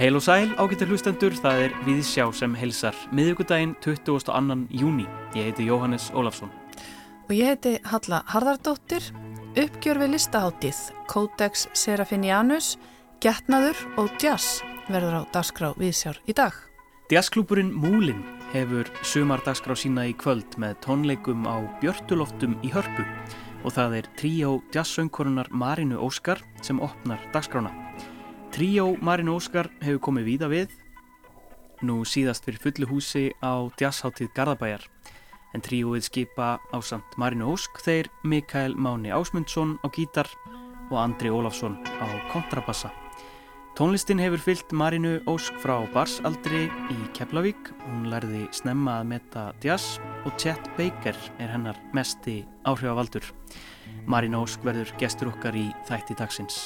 Heil og sæl, ágættir hlustendur, það er Viðsjá sem helsar miðugudaginn 22. júni. Ég heiti Jóhannes Ólafsson. Og ég heiti Halla Harðardóttir, uppgjör við listaháttíð, Codex Serafinianus, Getnaður og Jazz verður á dagskrá Viðsjár í dag. Jazzklúpurinn Múlin hefur sumar dagskrá sína í kvöld með tónleikum á Björtuloftum í Hörpu og það er tríó jazzsöngkorunar Marinu Óskar sem opnar dagskrána. Tríó Marino Óskar hefur komið víða við, nú síðast fyrir fullu húsi á jazzháttíð Garðabæjar, en tríóið skipa á samt Marino Ósk þeir Mikael Máni Ásmundsson á gítar og Andri Ólafsson á kontrabassa. Tónlistin hefur fyllt Marinu Ósk frá barsaldri í Keflavík, hún lærði snemma að metta jazz og Chet Baker er hennar mesti áhrifavaldur. Marinu Ósk verður gestur okkar í þætti dagsins.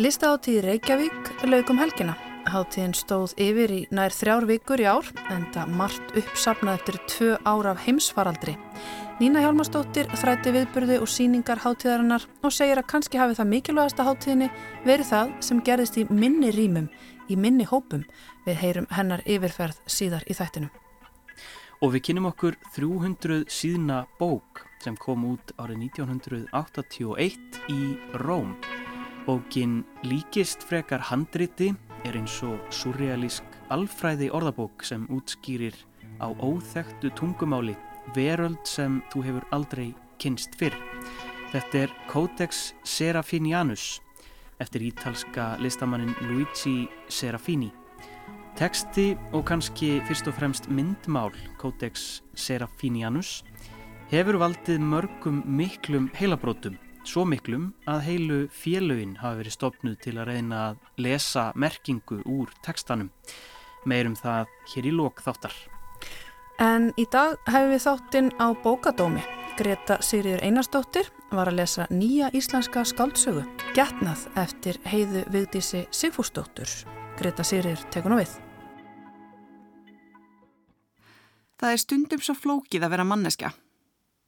Listaháttíð Reykjavík laugum helgina. Háttíðin stóð yfir í nær þrjár vikur í ár en það margt uppsapnað eftir tvö ára af heimsfaraldri. Nína Hjálmarsdóttir þrætti viðburði og síningar háttíðarinnar og segir að kannski hafi það mikilvægasta háttíðinni verið það sem gerðist í minni rýmum, í minni hópum við heyrum hennar yfirferð síðar í þættinu. Og við kynum okkur 300 síðna bók sem kom út árið 1981 í Róm. Bókin líkist frekar handriti er eins og surrealísk alfræði orðabók sem útskýrir á óþekktu tungumáli veröld sem þú hefur aldrei kynst fyrr. Þetta er Codex Serafinianus eftir ítalska listamannin Luigi Serafini. Teksti og kannski fyrst og fremst myndmál Codex Serafinianus hefur valdið mörgum miklum heilabrótum svo miklum að heilu félögin hafi verið stopnuð til að reyna að lesa merkingu úr tekstanum. Meirum það hér í lók þáttar. En í dag hefum við þáttinn á bókadómi. Greta Sigriður Einarstóttir var að lesa nýja íslenska skáldsögu, Gjarnað eftir heiðu viðdísi Sigfúrsdóttur. Greta Sigriður tekur nú við. Það er stundum svo flókið að vera manneskja.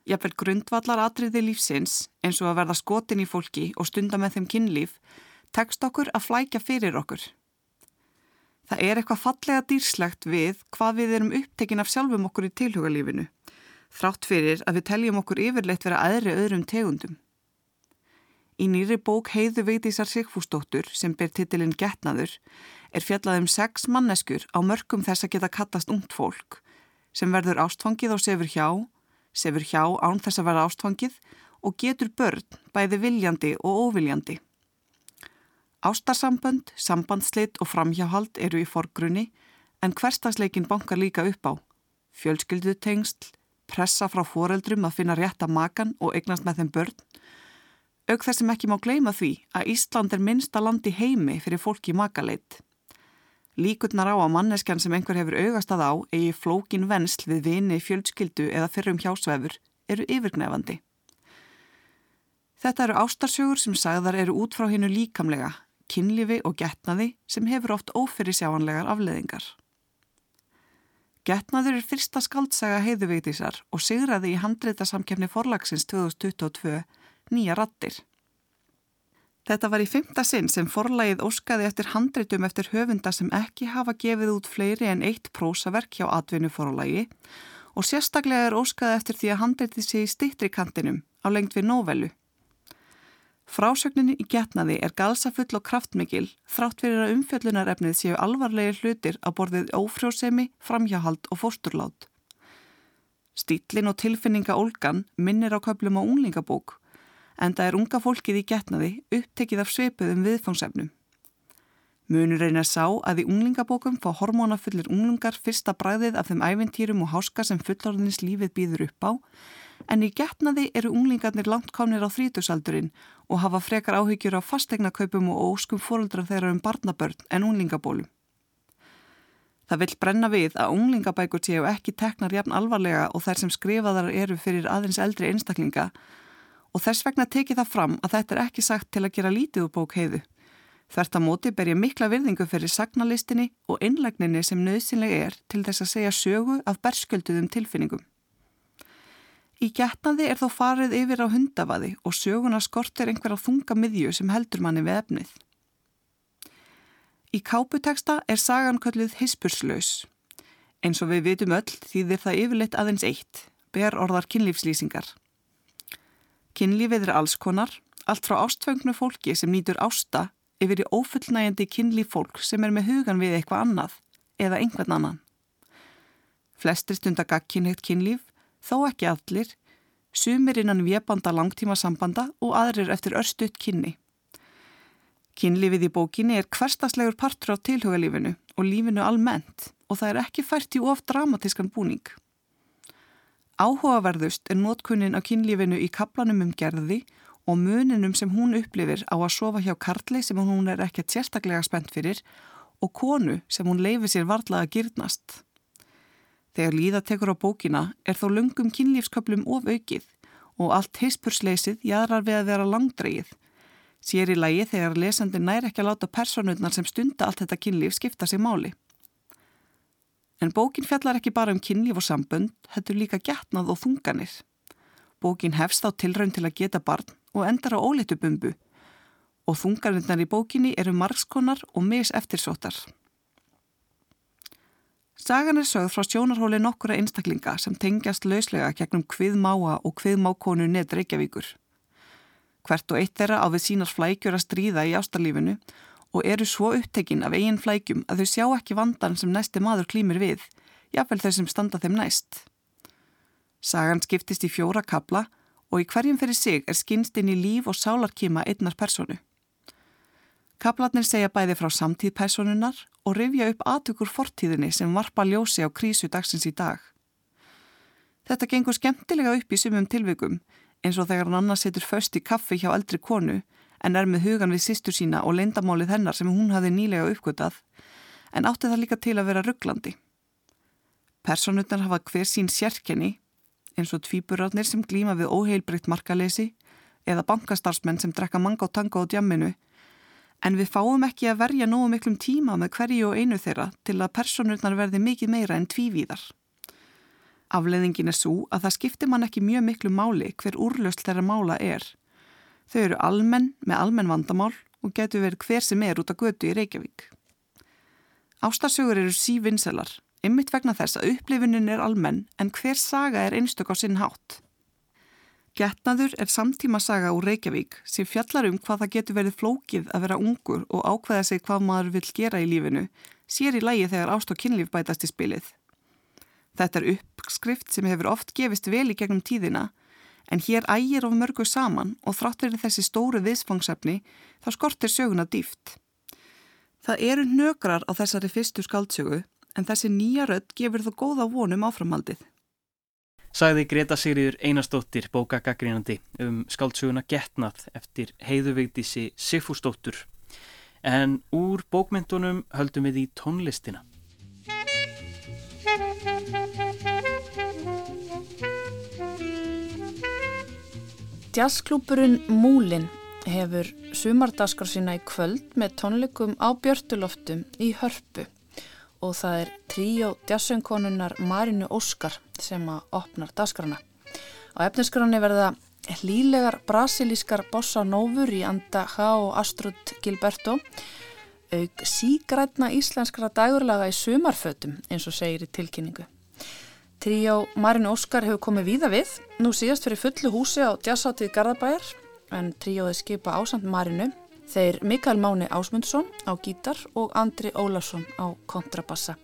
Jafnvel grundvallar atriði lífsins eins og að verða skotin í fólki og stunda með þeim kynlíf tekst okkur að flækja fyrir okkur. Það er eitthvað fallega dýrslegt við hvað við erum upptekin af sjálfum okkur í tilhugalífinu, þrátt fyrir að við teljum okkur yfirleitt vera aðri öðrum tegundum. Í nýri bók heiðu veitísar Sigfúsdóttur sem ber titilinn Getnaður er fjallað um sex manneskur á mörgum þess að geta kattast ungt fólk sem verður ástfangið og sefur hjá sefur hjá án þess að vera ástfangið og getur börn bæði viljandi og óviljandi. Ástarsambönd, sambandsleitt og framhjáhald eru í forgrunni en hverstagsleikin bankar líka upp á. Fjölskyldutengsl, pressa frá foreldrum að finna rétta makan og eignast með þeim börn. Auk þessum ekki má gleima því að Ísland er minnsta land í heimi fyrir fólki í makaleitt. Líkurnar á að manneskjan sem einhver hefur augast að á eigi flókin vensl við vini, fjölskyldu eða fyrrum hjásvefur eru yfirgnefandi. Þetta eru ástarsjögur sem sagðar eru út frá hennu líkamlega, kynlifi og getnaði sem hefur oft ófyrir sjáanlegar afleðingar. Getnaður er fyrsta skaldsaga heiðuveitísar og sigraði í handreitasamkefni forlagsins 2022 nýja rattir. Þetta var í fymta sinn sem forlægið óskaði eftir handritum eftir höfunda sem ekki hafa gefið út fleiri en eitt prósaverk hjá atvinnu forlægi og sérstaklega er óskaði eftir því að handritið sé í stittri kantinum á lengt við nóvelu. Frásögninni í getnaði er galsafull og kraftmikil þrátt fyrir að umfjöllunarefnið séu alvarlegir hlutir á borðið ófrjósemi, framhjáhald og fósturlát. Stílin og tilfinninga Olgan minnir á köplum á unglingabók en það er unga fólkið í getnaði upptekið af sveipuðum viðfangsefnum. Munur reynar sá að í unglingabókum fá hormónafullir unglingar fyrsta bræðið af þeim æventýrum og háska sem fullorðinins lífið býður upp á, en í getnaði eru unglingarnir langt komnir á þrítusaldurinn og hafa frekar áhyggjur á fastegnakaupum og óskum fóröldra þeirra um barnabörn en unglingabólum. Það vil brenna við að unglingabækur séu ekki teknar jafn alvarlega og þær sem skrifaðar eru fyrir aðeins eldri einstaklinga og þess vegna tekið það fram að þetta er ekki sagt til að gera lítið úr bók heiðu. Þvert að móti ber ég mikla virðingu fyrir sagnalistinni og innlegninni sem nöðsynlega er til þess að segja sögu af berskölduðum tilfinningum. Í getnaði er þó farið yfir á hundavaði og söguna skortir einhverja þunga miðju sem heldur manni við efnið. Í káputeksta er sagan kölluð hispurslaus. Eins og við vitum öll þýðir það yfirleitt aðeins eitt, ber orðar kynlífslýsingar. Kynlífið er allskonar, allt frá ástfengnu fólki sem nýtur ásta yfir í ófullnægjandi kynlíf fólk sem er með hugan við eitthvað annað eða einhvern annan. Flestir stundar gagkinnhegt kynlíf, þó ekki allir, sumir innan viðbanda langtíma sambanda og aðrir eftir örstuðt kynni. Kynlífið í bókinni er hverstaslegur partur á tilhugalífinu og lífinu almennt og það er ekki fært í of dramatískan búning. Áhugaverðust er nótkunnin á kynlífinu í kaplanum um gerði og muninum sem hún upplifir á að sofa hjá Karli sem hún er ekki sérstaklega spennt fyrir og konu sem hún leifir sér varðlega að gyrnast. Þegar líða tekur á bókina er þó lungum kynlífsköplum of aukið og allt heispurslaysið jæðrar við að vera langdreið. Sér í lægi þegar lesandi nær ekki að láta personurnar sem stunda allt þetta kynlíf skipta sig máli. En bókin fjallar ekki bara um kynlíf og sambönd, hættur líka getnað og þunganir. Bókin hefst á tilraun til að geta barn og endar á ólitubumbu og þunganirnar í bókinni eru margskonar og mis eftirsóttar. Sagan er sögð frá sjónarhóli nokkura einstaklinga sem tengjast lauslega gegnum hviðmáa og hviðmákonu neð Reykjavíkur. Hvert og eitt þeirra á við sínar flækjur að stríða í ástarlífinu og eru svo upptekinn af eigin flækjum að þau sjá ekki vandan sem næsti maður klýmir við, jáfnvel þau sem standa þeim næst. Sagan skiptist í fjóra kabla og í hverjum fyrir sig er skynst inn í líf og sálarkíma einnar personu. Kaplarnir segja bæði frá samtíð personunar og rifja upp aðtökur fortíðinni sem varpa ljósi á krísu dagsins í dag. Þetta gengur skemmtilega upp í sumum tilvikum eins og þegar hann annars setur föst í kaffi hjá eldri konu en er með hugan við sýstur sína og leindamálið hennar sem hún hafi nýlega uppgötað en átti það líka til að vera rugglandi. Personutnar hafa hver sín sérkenni eins og tvíburarnir sem glýma við óheilbrygt markalesi eða bankastarfsmenn sem drekka manga og tanga á djamminu en við fáum ekki að verja nógu miklum tíma með hverju og einu þeirra til að personurnar verði mikið meira en tvívíðar. Afleðingin er svo að það skiptir mann ekki mjög miklu máli hver úrlöst þeirra mála er. Þau eru almenn með almenn vandamál og getur verið hver sem er út af götu í Reykjavík. Ástarsögur eru sívinnselar, ymmit vegna þess að upplifunin er almenn en hver saga er einstök á sinn hátt. Getnaður er samtíma saga úr Reykjavík sem fjallar um hvað það getur verið flókið að vera ungur og ákveða sig hvað maður vil gera í lífinu, sér í lægi þegar ást og kynlíf bætast í spilið. Þetta er uppskrift sem hefur oft gefist vel í gegnum tíðina, en hér ægir of mörgu saman og þrátt verið þessi stóru viðsfangsefni þá skortir söguna dýft. Það eru nökrar á þessari fyrstu skaldsögu en þessi nýja rödd gefur þó góða vonum áframaldið sagði Greta Sigriður Einarstóttir bókagagrínandi um skáldsuguna Getnað eftir heiðuvegdísi Sigfúsdóttur. En úr bókmyndunum höldum við í tónlistina. Jazzklúpurinn Múlin hefur sumardaskar sína í kvöld með tónleikum á Björtuloftum í Hörpu og það er tríó jazzsöngkonunnar Marinu Óskar sem að opnar dasgrana. Á efnisgrani verða hlýlegar brasilískar bossa nófur í anda H. Astrud Gilberto auk sígrætna íslenskara dægurlaga í sumarfötum eins og segir í tilkynningu. Tríó Marinu Óskar hefur komið víða við, nú síðast fyrir fullu húsi á jazzátið Garðabæjar en tríóði skipa ásand Marinu Þeir Mikael Máni Ásmundsson á gítar og Andri Ólarsson á kontrabassa.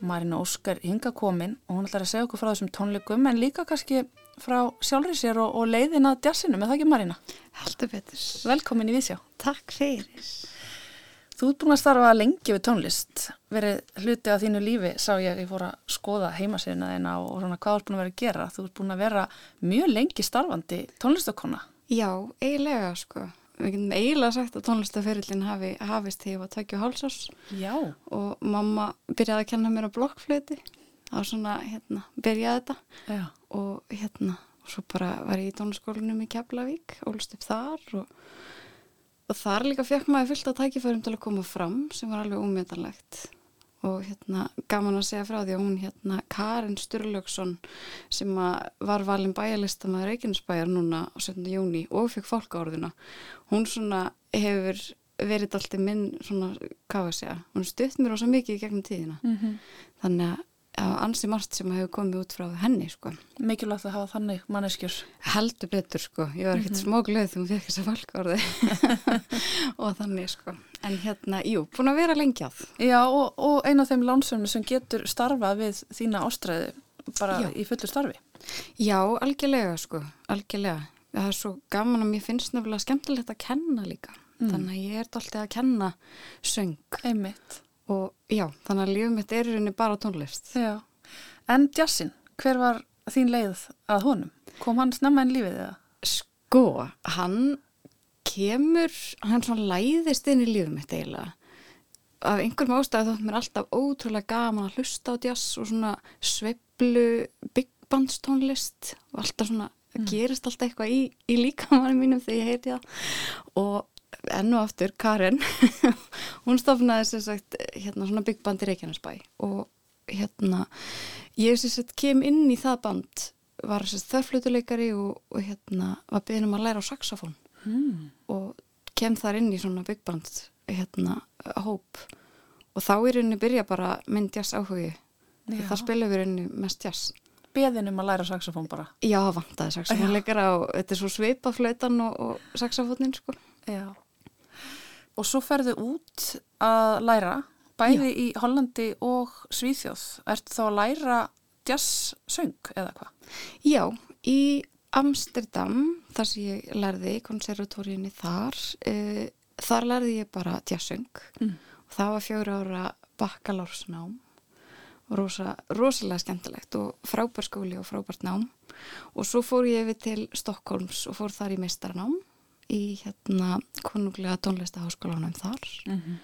Marina Óskar hinga komin og hún ætlar að segja okkur frá þessum tónleikum en líka kannski frá sjálfrið sér og, og leiðin að jazzinu, með það ekki Marina? Heldur betur. Velkomin í Vísjá. Takk fyrir. Þú ert búin að starfa lengi við tónlist. Verið hluti af þínu lífi sá ég, ég fór að skoða heimasýðina þeina og, og svona hvað þú ert búin að vera að gera. Þú ert búin að vera mjög lengi starfandi tónlistakonna. Já, eiginlega sko við getum eiginlega sagt að tónlistaferillin hafi hafist þegar ég var tækju hálsás og mamma byrjaði að kenna mér á blokkflöti á svona, hérna, byrjaði þetta. Já. og hérna og svo bara var ég í tónliskólinum í Keflavík ólust upp þar og, og þar líka fekk maður fullt að tækifærum til að koma fram sem var alveg ómyndanlegt og hérna gaman að segja frá því að hún hérna Karin Sturlaugsson sem var valin bæjarlistamæður Reykjanesbæjar núna á 17. júni og fekk fólkaorðuna hún svona hefur verið alltaf minn svona, hvað var að segja hún stutt mér ósað mikið í gegnum tíðina Mm -hmm. þannig að ansi margt sem hefur komið út frá henni sko. Mikilvægt að hafa þannig manneskjur. heldur betur sko ég var ekkert Mhm. smá glöð þegar hún fekk þessa fólkaorði og þannig sko en hérna, jú, búin að vera lengi að Já, og, og eina af þeim lánsöfnum sem getur starfað við þína ástræði bara Já. í fullu starfi. Já, algjörlega sko, algjörlega. Það er svo gaman að mér finnst nefnilega skemmtilegt að kenna líka. Mm. Þannig að ég er alltaf að kenna söng Einmitt. Og já, þannig að lífum mitt er í rauninni bara tónlist. Já. En Jassin, hver var þín leið að honum? Kom hann snemma en lífið eða? Sko, hann kemur, hann svona læðist inn í lífum mitt eiginlega. Af einhverjum ástæðu þótt mér alltaf ótrúlega gaman að hlusta á jazz og svona sveiflu big bands tónlist og alltaf svona, það gerist alltaf eitthvað í, í líkamann mínum þegar ég heiti það og enn og aftur Karin, hún stofnaði sér sagt hérna svona big band í Reykjanesbæ og hérna ég sér sagt kem inn í það band var sér þörflutuleikari og, og hérna var beðin um að læra á saxofón Mm. og kem þar inn í svona big band hérna hóp og þá í rauninni byrja bara minn jazz áhugi það spila við rauninni mest jazz Beðin um að læra saxofón bara. Já, vantaði saxofónleikara og þetta er svo svipað flautan og, og saxofónin sko Já. Og svo ferðu út að læra, bæði í Hollandi og Svíþjóð. Ertu þá að læra jazzsöng eða hvað? Já, í Amsterdam, þar sem ég lærði í konservatóriunni þar, uh, þar lærði ég bara jazzsöng Mm. og það var fjögur ára bakkalársnám rosa, rosalega skemmtilegt og frábær skóli og frábært nám og svo fór ég yfir til Stokkólms og fór þar í meistarnám í hérna konunglega tónlistaháskólanum þar. Mm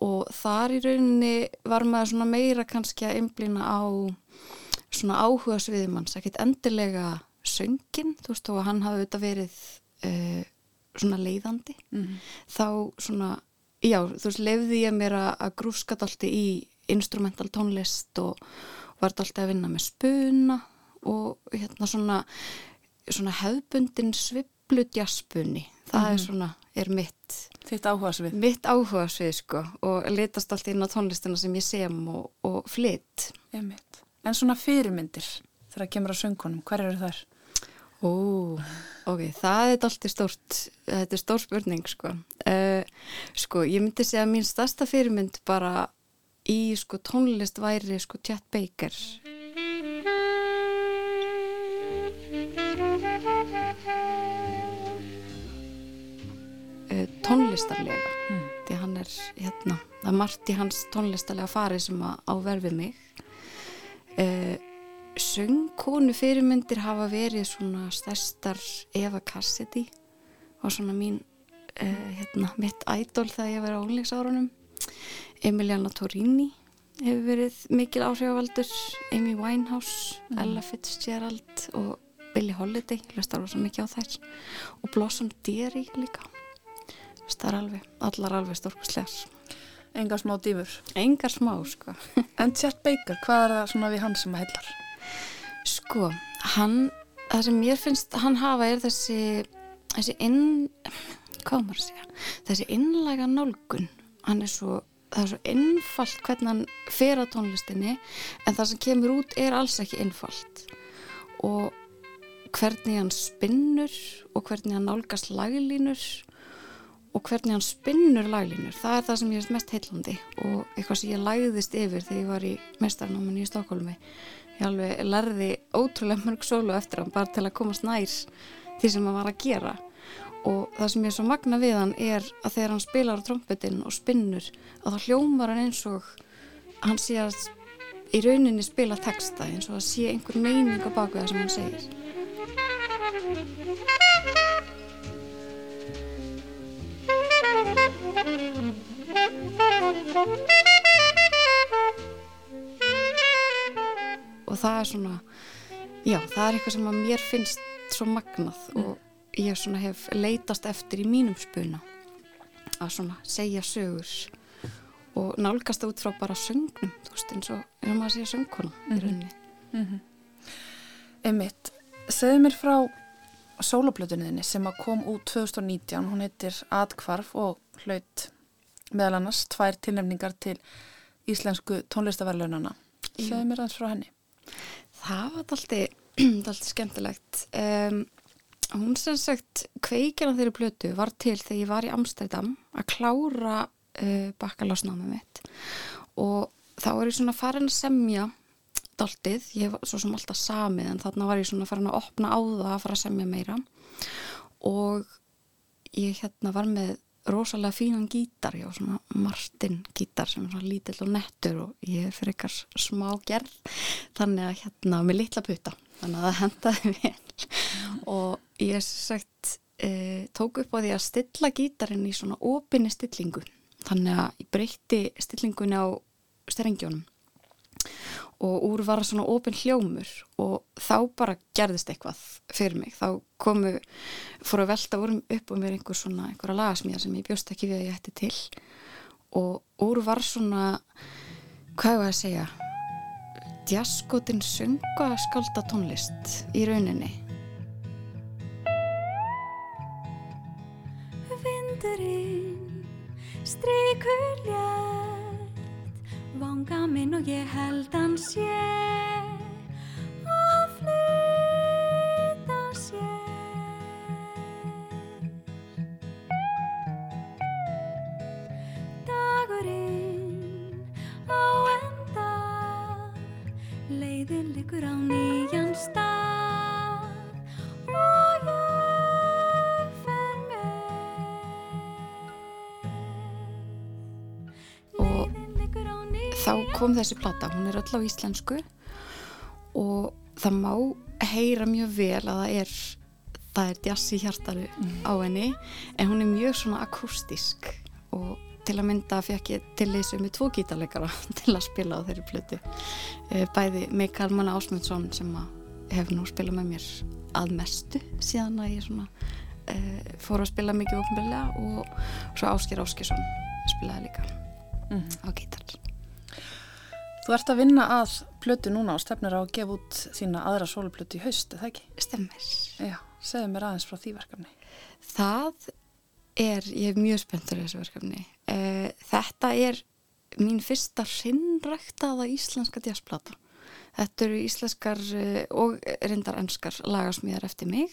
og þar í rauninni var maður svona meira kannski að einblýna á svona áhuga sviðumanns, ekkert endilega söngin, þú veist, og hann hafi auðvitað verið uh, svona leiðandi, -hmm. þá svona, já, þú veist, lefði ég mér að, að grúska dalti í instrumental tónlist og var dalti að vinna með spuna og hérna svona, svona hefbundin sviplu það er svona, er mitt Þitt áhuga svið. mitt áhuga svið sko og litast allt inn á tónlistina sem ég sem og, og flytt. En svona fyrirmyndir þegar kemur að söngunum, hver eru þær? Ó, ok, það er alltaf stórt, þetta er stór spurning sko. Uh, sko, ég myndi segja að mín stærsta fyrirmynd bara í sko tónlist væri sko Chet Baker. Tónlistarlega. Mm. því hann er hérna, það er margt í hans tónlistarlega fari sem að áverfi mig. Uh, söngkonu fyrirmyndir hafa verið svona stærstar Eva Cassidy og svona mín uh, hérna, mitt ædol þegar ég verið á ónleiksárunum Emiliana Torini hefur verið mikil áhrifavaldur. Amy Winehouse, Ella Fitzgerald og Billie Holiday hlustar rosa mikið á þær. Og Blossom Deary líka það er alveg, allar alveg stórkustlegar Enga smá dýfur. engar smá sko. En Chet Baker, hvað er það svona við hann sem að heillar? Sko, hann, það sem mér finnst hann hafa er þessi, þessi inn, hvað maður að segja, þessi innlæga nálgun, hann er svo, það er svo innfalt hvernig hann fer á tónlistinni en það sem kemur út er alls ekki innfalt og hvernig hann spinnur og hvernig hann nálgast laglínur og hvernig hann spinnur laglínur, það er það sem ég er mest heillandi og eitthvað sem ég læðist yfir þegar ég var í mestarnáminni í Stokkólmi ég alveg lærði ótrúlega mörg sólu eftir hann bara til að komast nær því sem hann var að gera. Og það sem ég er svo magna við hann er að þegar hann spilar á trompetinn og spinnur að það hljómar hann eins og hann sé að í rauninni spila texta eins og að sé einhver meining á það sem hann segir og það er svona já, það er eitthvað sem að mér finnst svo magnað og ég svona hef leitast eftir í mínum spuna að svona segja sögur og nálgast það út frá bara söngnum, þú veist, eins og ef maður sé söngkonum mm -hmm. í rauninni. Mm -hmm. Emmitt, segðu mér frá soloplötunniðinni sem að kom út 2019, hún heitir Adkvarf og hlaut meðal annars tvær tilnefningar til íslensku tónlistaverlaunana. Segðu mér aðeins frá henni. Það var alltaf skemmtilegt. Um, hún sem sagt, kveikina þeirri blötu var til þegar ég var í Amsterdam að klára uh, bakalásnámið mitt og þá er ég svona farin að semja daldið, ég var svo sem alltaf samið en þarna var ég svona farin að opna á það að fara að semja meira. Og ég hérna var með rosalega fínan gítar, já svona Martin gítar sem er svona lítill og nettur og ég er fyrir ykkar smá gerð. Þannig að hérna með litla puta. Þannig að það hendaði vel. Og ég sagt e, tók upp á því að stilla gítarinn í svona opinni stillingu. Þannig að ég breytti stillingunni á strengjunum og úr var svona ofinn hljómur og þá bara gerðist eitthvað fyrir mig, þá komu fór að velta úr upp um mér einhver svona einhverja lagasmíða sem ég bjóst ekki við að ég ætti til. Og úr var svona hvað er að segja djaskotin sunga skálda tónlist í rauninni. Vindurinn streikur létt vanga minn og ég held hann sé og flytta sér. Dagurinn á enda leiðin likur á nýjan stað þá kom þessi plata, hún er öll á íslensku og það má heyra mjög vel að það er það er jazz í hjartaru mm. á henni en hún er mjög svona akustísk og til að mynda fekk ég til þessu með tvo gítarleikara til að spila á þeirri plötu bæði Mikael Manna Ásmundsson sem hefur nú spilað með mér að mestu síðan að ég svona uh, fór að spila mikið ofnbeglega og svo Ásker Áskersson spilaði líka mm -hmm. á gítar Þú ert að vinna að plötu núna og stefnir á að gefa út þína aðra sóluplötu í haust, eða ekki? Stemmir. Já, segðu mér aðeins frá því verkefni. Það er, ég er mjög spenntur í þessu verkefni. Þetta er mín fyrsta sinnræktaða íslenska jazzplata. Þetta eru íslenskar og reyndar ennskar lagasmíðar eftir mig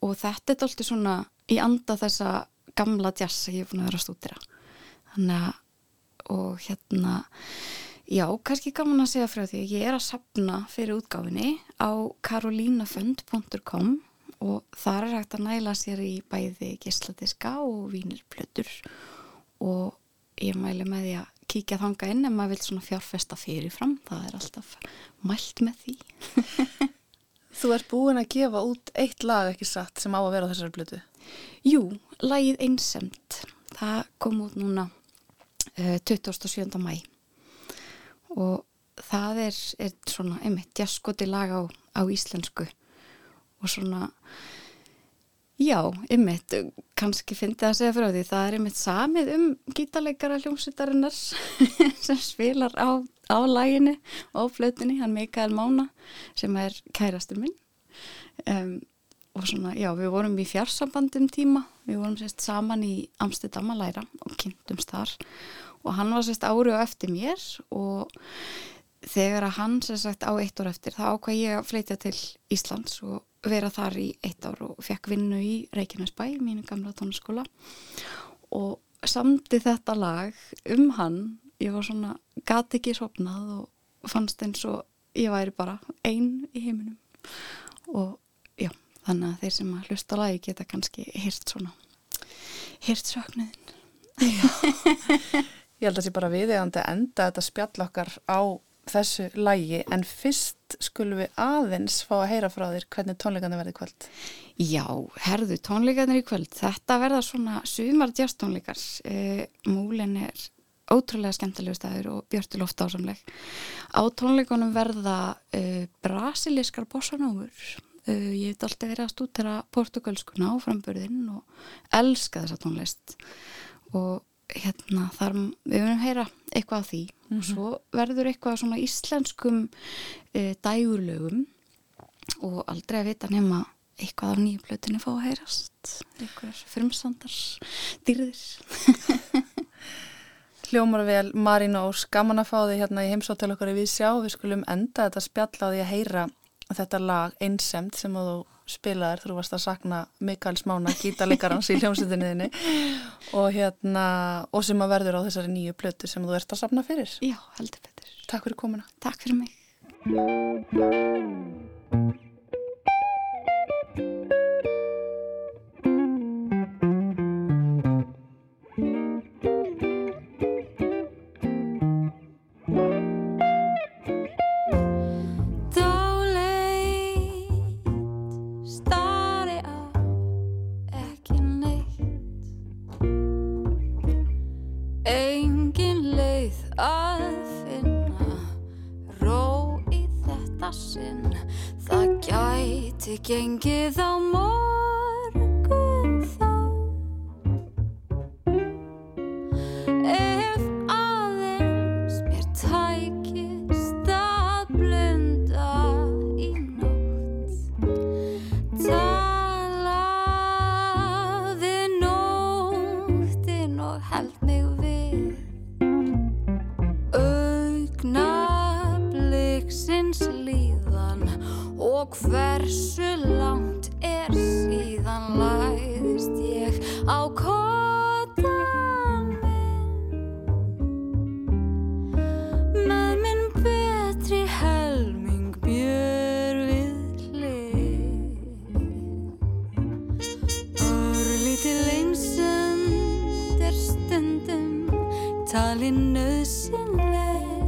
og þetta er alltaf svona í anda þessa gamla jazz sem ég er búin að vera að stúdira. Þannig að, og hérna... Já, kannski gaman að segja frá því ég er að sapna fyrir útgáfinni á karolínafönd.com og þar er hægt að næla sér í bæði gisladiska og vínirplötur og ég mæli með því að kíkja þanga inn ef maður vil svona fjárfesta fyrirfram, það er alltaf mælt með því. Þú ert búin að gefa út eitt lag ekki satt sem á að vera á þessari plötu? Jú, lagið einsemt, það kom út núna uh, 27. mæ og það er, er svona einmitt jaskoti lag á, á íslensku. Og svona já, einmitt kannski fyndi að segja frá því það er einmitt samið um gítarleikara hljómsveitarinnar sem spilar á, á laginu og á flötunni, hann Mikael Mána sem er kærastur minn. Um, og svona, já, við vorum í fjarsambandum tíma, við vorum sérst saman í Amsterdam að læra og kynntumst þar. Og hann var sérst ári og eftir mér og þegar að hann sérst sagt á eitt ár eftir þá ákvað ég að flytja til Íslands og vera þar í eitt ár og fekk vinnu í Reykjanesbæ, mínu gamla tónskóla og samti þetta lag um hann. Ég var svona, gati ekki sopnað og fannst eins og ég væri bara einn í heiminum. Og já, þannig að þeir sem að hlusta lagi geta kannski hirt svona hirt söknuðin Já Ég held að það sé bara viðegandi að enda þetta spjall okkar á þessu lægi en fyrst skulum við aðeins fá að heyra frá þér hvernig tónleikarnir verði kvöld. Já, herðu tónleikarnir í kvöld. Þetta verða svona sumar djastónleikar. E, múlin er ótrúlega skemmtilegu staður og björtu loft ásamleg. Á tónleikunum verða e, brasilískar bossanófur. E, ég hef alltaf verið að stútera portugalskuna á framburðin og elska þessa tónlist. Og hérna þar við verðum heyra eitthvað á því. Og svo verður eitthvað svona íslenskum e, dægurlögum og aldrei að vita nema eitthvað af nýju blötinu fá að heyrast. Eitthvað frumsandar dýrðir. Hljómar vel Marina og skaman að fá því hérna í heimsóttel okkar við sjá, við skulum enda þetta spjall á því að heyra þetta lag einsemt sem að þú spilaðir þú varst að sakna Mikael Smána gítalegarans í hljómsveitinniðinni og hérna og sem að verður á þessari nýju plötu sem þú ert að sapna fyrir. Já, heldur betur. Takk fyrir komuna. Takk fyrir mig quien talin nöðsynleg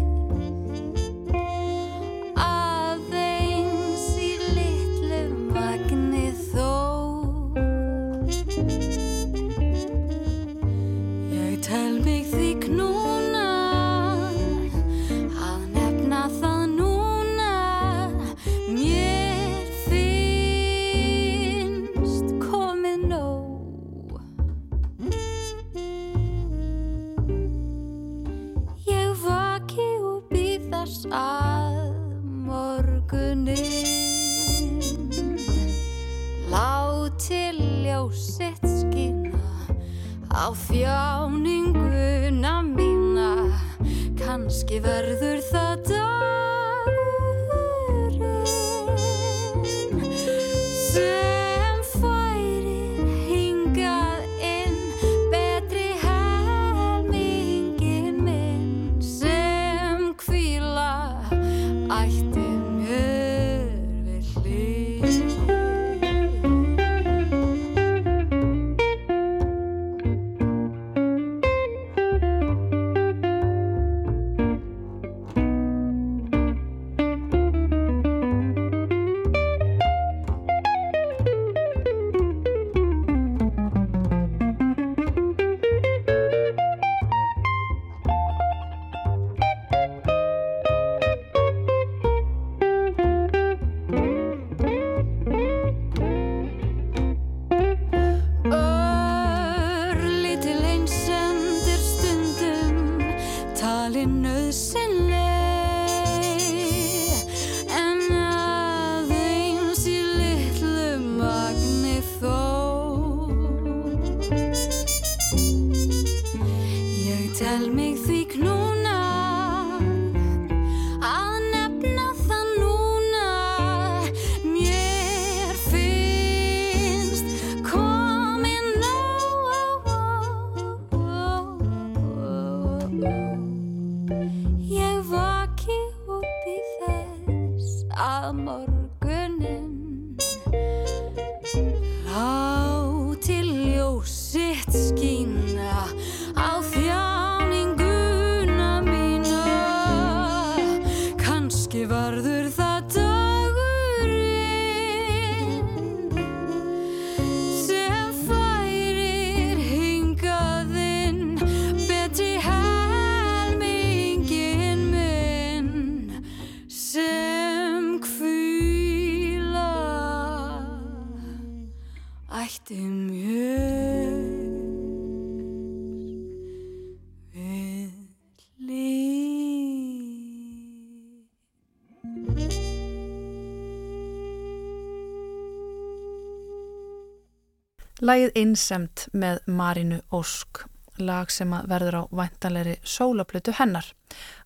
Lægið Einsemt með Marinu Ósk, lag sem að verður á væntalegri sólaplötu hennar.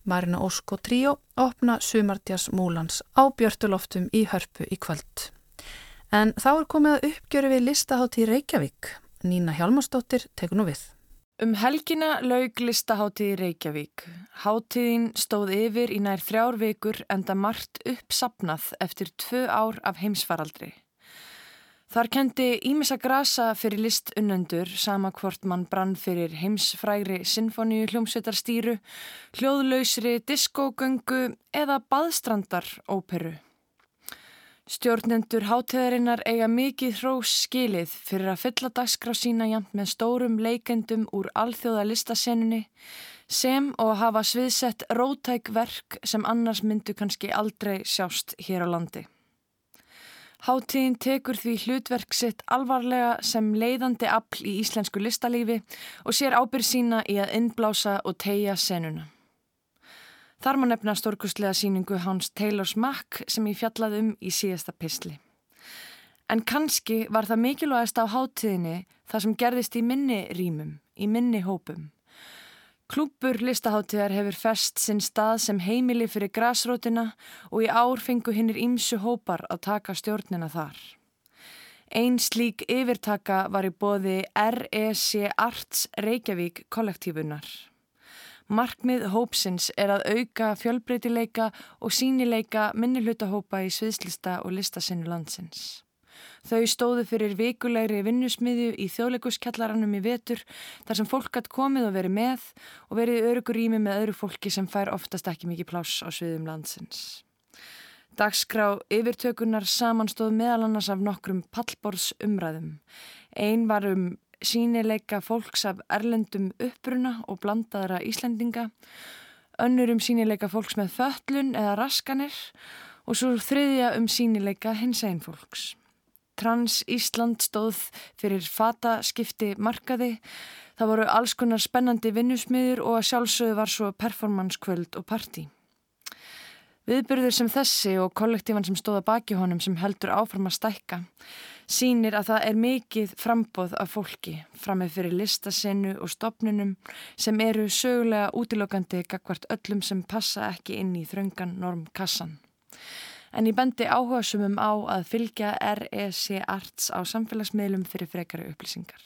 Marinu Ósk og Tríó opna Sumartjas Múlans á Björtuloftum í hörpu í kvöld. En þá er komið að uppgjöru við listahátt í Reykjavík. Nína Hjálmarsdóttir tekur nú við. Um helgina laug listaháttið í Reykjavík. Háttiðin stóð yfir í nær þrjár vikur enda margt uppsapnað eftir tvö ár af heimsfaraldri. Þar kendi Ímissa Grasa fyrir listunnendur sama hvort mann brann fyrir heimsfrægri sinfoníu hljómsveitarstýru, hljóðlausri diskogöngu eða baðstrandar óperu. Stjórnendur háteðarinnar eiga mikið hrós skilið fyrir að fylla dagskrá sína jæmt með stórum leikendum úr alþjóða listasennunni sem og að hafa sviðsett rótæk verk sem annars myndu kannski aldrei sjást hér á landi. Háttíðin tekur því hlutverk sitt alvarlega sem leiðandi afl í íslensku listalífi og sér ábyrð sína í að innblása og tegja senuna. Þar má nefna stórkustlega síningu Hans Taylors Mack sem ég fjallaði um í síðasta pisli. En kannski var það mikilvægast á háttíðinni það sem gerðist í minni rýmum, í minni hópum. Klúpur listaháttíðar hefur fest sinn stað sem heimili fyrir græsrótina og í ár fengu hinnir ímsu hópar að taka stjórnina þar. Einn slík yfirtaka var í bóði REC Arts Reykjavík kollektífunar. Markmið hópsins er að auka fjölbreytileika og sínileika minnihlutahópa í sviðslista og listasinnu landsins. Þau stóðu fyrir vikulegri vinnusmiðju í þjóðleikuskjallaranum í vetur þar sem fólk hatt komið og verið með og verið örugur ími með öðru fólki sem fær oftast ekki mikið pláss á sviðum landsins. Dagskrá yfirtökunar samanstóð meðal annars af nokkrum pallborðs umræðum. Einn var um sínileika fólks af erlendum uppruna og blandaðra Íslendinga, önnur um sínileika fólks með föllun eða raskanir og svo þriðja um sínileika hins einn fólks. Trans Ísland stóð fyrir fataskipti markaði, það voru alls konar spennandi vinnusmiður og að sjálfsögðu var svo performanskvöld og parti. Viðbyrður sem þessi og kollektífan sem stóða baki honum sem heldur áfram að stækka sínir að það er mikið frambóð af fólki framið fyrir listasenu og stopnunum sem eru sögulega útilokandi gagvart öllum sem passa ekki inn í þröngan normkassan. En ég bendi áhuga sumum á að fylgja REC Arts á samfélagsmiðlum fyrir frekari upplýsingar.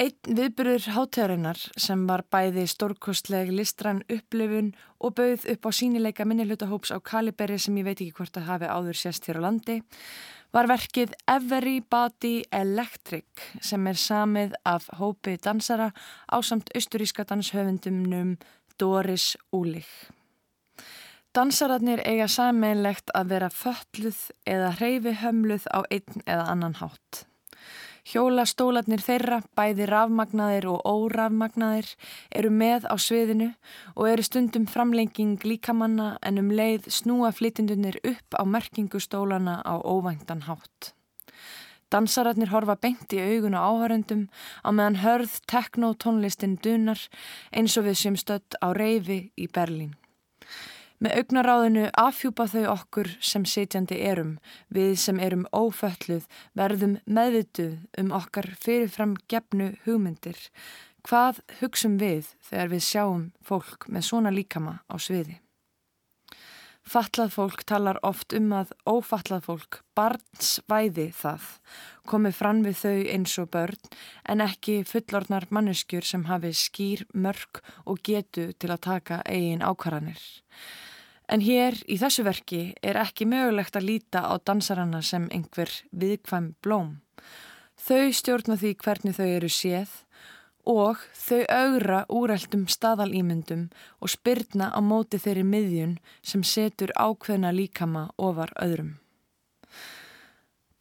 Einn viðbyrður hátegarinnar sem var bæði stórkostleg listrann upplifun og bauð upp á sínileika minnihlutahóps á Kaliberi sem ég veit ekki hvort að hafi áður sérst hér á landi var verkið Everybody Electric sem er samið af hópi dansara á samt austuríska danshöfundumnum Doris Úlich. Dansararnir eiga sameinlegt að vera fölluð eða hreyfi hömluð á einn eða annan hátt. Hjólastólarnir þeirra, bæði rafmagnaðir og órafmagnaðir, eru með á sviðinu og eru stundum framlenging líkamanna en um leið snúa flytindunir upp á merkingustólana á óvæntan hátt. Dansararnir horfa beint í augun og áhörendum á meðan hörð teknotónlistin dunar eins og við sem stödd á reyfi í Berlín. Með augnaráðinu afhjúpa þau okkur sem sitjandi erum, við sem erum ófölluð, verðum meðvituð um okkar fyrirfram gefnu hugmyndir. Hvað hugsum við þegar við sjáum fólk með svona líkama á sviði? Fattlað fólk talar oft um að ófattlað fólk, barnsvæði það, komi fram við þau eins og börn en ekki fullornar manneskjur sem hafi skýr, mörg og getu til að taka eigin ákvarðanir. En hér í þessu verki er ekki mögulegt að líta á dansaranna sem einhver viðkvæm blóm. Þau stjórna því hvernig þau eru séð og þau augra úrældum staðalýmyndum og spyrna á móti þeirri miðjun sem setur ákveðna líkama ofar öðrum.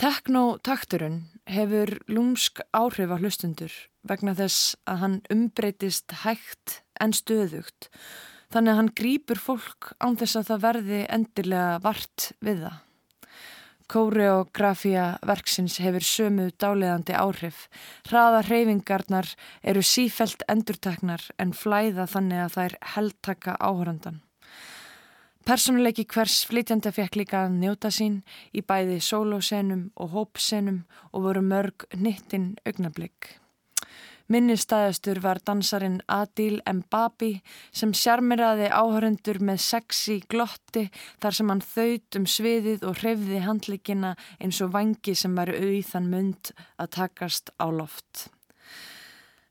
Teknotakturinn hefur lúmsk áhrif á hlustundur vegna þess að hann umbreytist hægt en stöðugt þannig að hann grýpur fólk án þess að það verði endilega vart við það. Kóreografía verksins hefur sömu dáleðandi áhrif. Hraða hreyfingarnar eru sífelt endurteknar en flæða þannig að þær heldtaka áhörandan. Personuleiki hvers flytjanda fekk líka að njóta sín í bæði sólósenum og hópsenum og voru mörg nittinn augnablík. Minnistæðastur var dansarin Adil Mbabi sem sjarmiraði áhörundur með sexi glotti þar sem hann þaut um sviðið og hrefði handlikina eins og vangi sem var auðan mund að takast á loft.